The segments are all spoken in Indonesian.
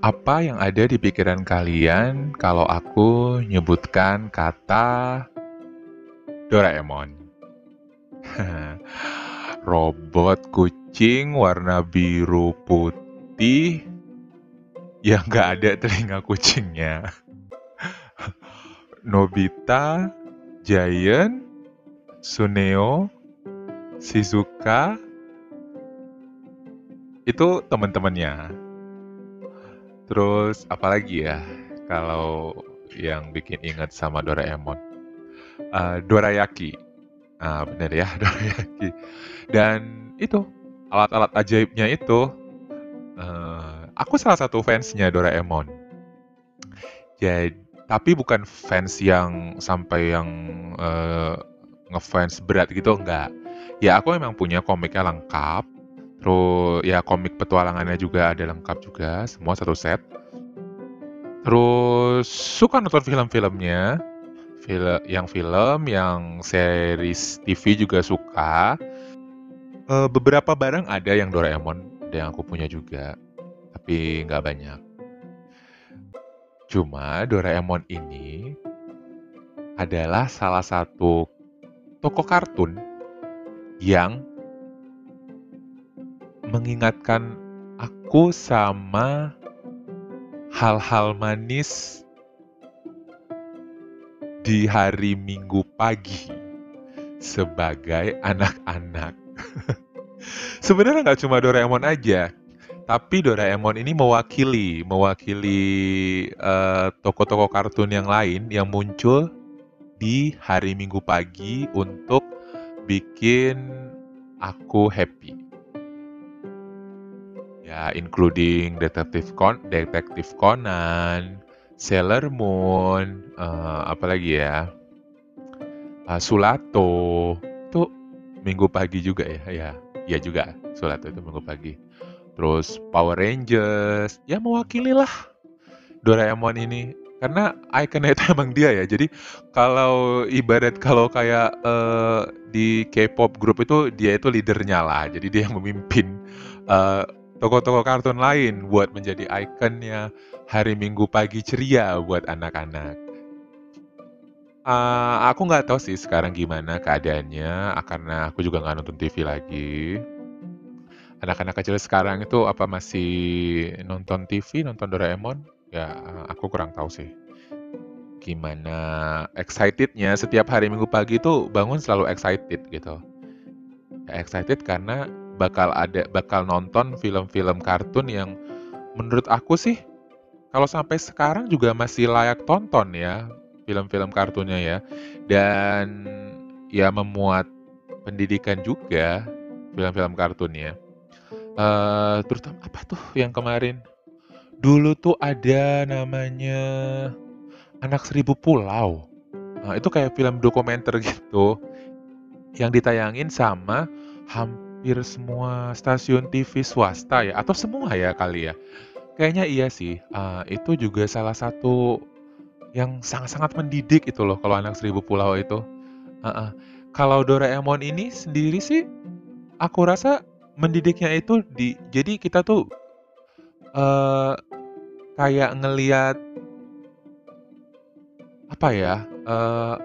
Apa yang ada di pikiran kalian kalau aku nyebutkan kata Doraemon? Robot kucing warna biru putih yang nggak ada telinga kucingnya. Nobita, Giant, Suneo, Shizuka, itu teman-temannya. Terus apalagi ya kalau yang bikin ingat sama Doraemon? Uh, Dorayaki. Ah, bener ya, Dorayaki. Dan itu alat-alat ajaibnya itu uh, aku salah satu fansnya Doraemon. Jadi tapi bukan fans yang sampai yang uh, ngefans berat gitu enggak. Ya aku memang punya komiknya lengkap Terus ya komik petualangannya juga ada lengkap juga, semua satu set. Terus suka nonton film-filmnya, film yang film, yang series TV juga suka. Uh, beberapa barang ada yang Doraemon, ada yang aku punya juga, tapi nggak banyak. Cuma Doraemon ini adalah salah satu toko kartun yang mengingatkan aku sama hal-hal manis di hari Minggu pagi sebagai anak-anak. Sebenarnya nggak cuma Doraemon aja, tapi Doraemon ini mewakili mewakili uh, toko-toko kartun yang lain yang muncul di hari Minggu pagi untuk bikin aku happy. Ya, including Detektif Con Detektif Conan, Sailor Moon, uh, apa lagi ya? Uh, Sulato. Itu minggu pagi juga ya? Ya, ya juga. Sulato itu minggu pagi. Terus Power Rangers, ya mewakili lah Doraemon ini karena ikonnya itu emang dia ya. Jadi kalau ibarat kalau kayak uh, di K-pop grup itu dia itu leadernya lah. Jadi dia yang memimpin uh, toko-toko kartun lain buat menjadi ikonnya hari Minggu pagi ceria buat anak-anak. Uh, aku nggak tahu sih sekarang gimana keadaannya, karena aku juga nggak nonton TV lagi. Anak-anak kecil sekarang itu apa masih nonton TV, nonton Doraemon? Ya, aku kurang tahu sih. Gimana excitednya setiap hari Minggu pagi itu bangun selalu excited gitu. Ya, excited karena bakal ada bakal nonton film-film kartun yang menurut aku sih kalau sampai sekarang juga masih layak tonton ya film-film kartunnya ya. Dan ya memuat pendidikan juga film-film kartunnya. Uh, terutama apa tuh yang kemarin? Dulu tuh ada namanya anak seribu pulau. Nah, itu kayak film dokumenter gitu yang ditayangin sama hampir hampir semua stasiun TV swasta ya, atau semua ya kali ya? Kayaknya iya sih, uh, itu juga salah satu yang sangat-sangat mendidik itu loh kalau Anak Seribu Pulau itu. uh-uh. Kalau Doraemon ini sendiri sih, aku rasa mendidiknya itu di jadi kita tuh, uh, kayak ngelihat apa ya, uh,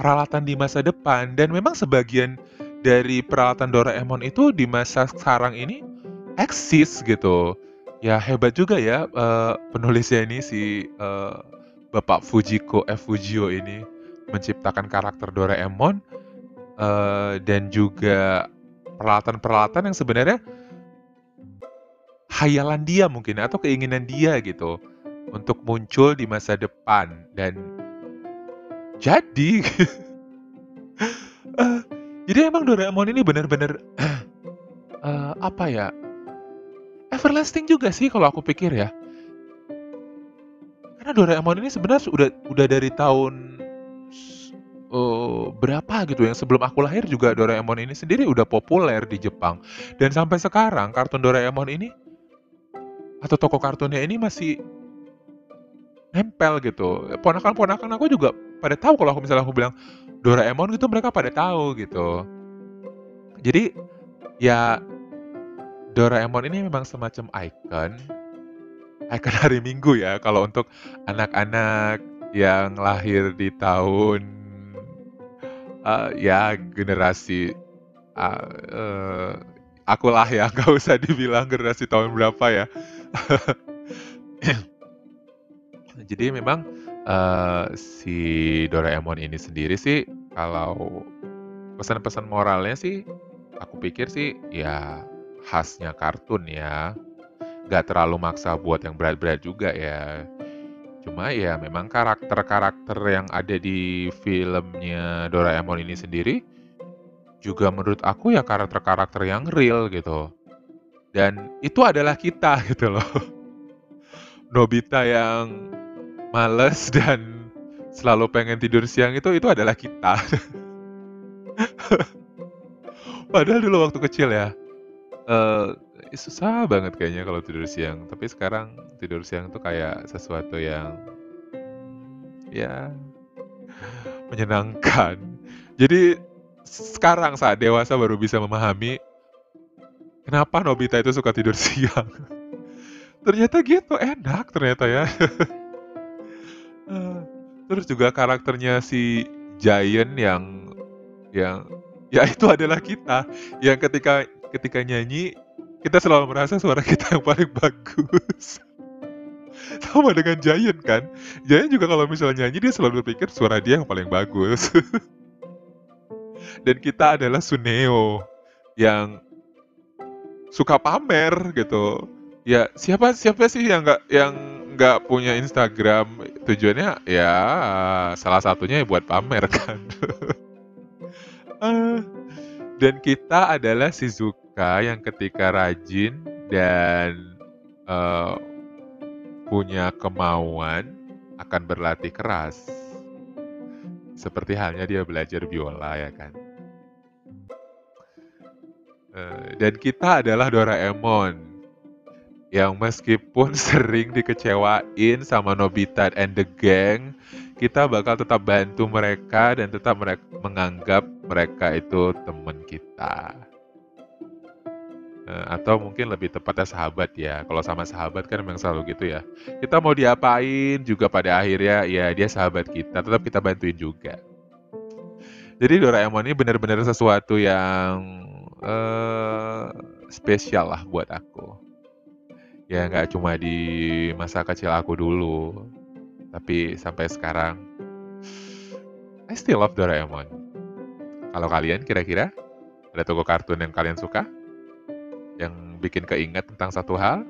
peralatan di masa depan dan memang sebagian dari peralatan Doraemon itu di masa sekarang ini eksis gitu. Ya hebat juga ya uh, penulisnya ini si uh, Bapak Fujiko F Fujio ini menciptakan karakter Doraemon uh, dan juga peralatan-peralatan yang sebenarnya hayalan dia mungkin atau keinginan dia gitu untuk muncul di masa depan dan jadi Jadi emang Doraemon ini benar-benar uh, apa ya? Everlasting juga sih kalau aku pikir ya. Karena Doraemon ini sebenarnya sudah udah dari tahun uh, berapa gitu yang sebelum aku lahir juga Doraemon ini sendiri udah populer di Jepang dan sampai sekarang kartun Doraemon ini atau toko kartunnya ini masih nempel gitu. Ponakan-ponakan aku juga pada tahu kalau aku misalnya aku bilang Doraemon gitu mereka pada tahu gitu. Jadi ya Doraemon ini memang semacam icon icon hari Minggu ya, kalau untuk anak-anak yang lahir di tahun, eee, ya generasi, eee eee, akulah ya, nggak usah dibilang generasi tahun berapa ya. Jadi memang, eee, si Doraemon ini sendiri sih, kalau pesan-pesan moralnya sih, aku pikir sih, ya khasnya kartun ya. Nggak terlalu maksa buat yang berat-berat juga ya. Cuma ya memang karakter-karakter yang ada di filmnya Doraemon ini sendiri, juga menurut aku ya karakter-karakter yang real gitu. Dan itu adalah kita gitu loh. Nobita yang males dan selalu pengen tidur siang itu, itu adalah kita. Padahal dulu waktu kecil ya, eee, susah banget kayaknya kalau tidur siang, tapi sekarang tidur siang tuh kayak sesuatu yang ya menyenangkan. Jadi sekarang saat dewasa baru bisa memahami kenapa Nobita itu suka tidur siang. Ternyata gitu, enak ternyata ya. Terus juga karakternya si Giant yang yang ya itu adalah kita, yang ketika ketika nyanyi, kita selalu merasa suara kita yang paling bagus. Sama dengan Giant kan, Giant juga kalau misalnya nyanyi dia selalu berpikir suara dia yang paling bagus. Dan kita adalah Suneo, yang suka pamer gitu. Ya siapa siapa sih yang nggak yang nggak punya Instagram, tujuannya ya salah satunya ya buat pamer kan. Eee, dan kita adalah Shizuka yang ketika rajin dan, eee, punya kemauan akan berlatih keras. Seperti halnya dia belajar biola ya kan. Eee, dan kita adalah Doraemon, yang meskipun sering dikecewain sama Nobita and the Gang, kita bakal tetap bantu mereka dan tetap merek menganggap mereka itu teman kita. Eee, atau mungkin lebih tepatnya sahabat ya, kalau sama sahabat kan memang selalu gitu ya. Kita mau diapain juga pada akhirnya ya dia sahabat kita, tetap kita bantuin juga. Jadi Doraemon ini benar-benar sesuatu yang, eee, spesial lah buat aku. Ya nggak cuma di masa kecil aku dulu, tapi sampai sekarang I still love Doraemon. Kalau kalian kira-kira, ada tokoh kartun yang kalian suka? Yang bikin keinget tentang satu hal?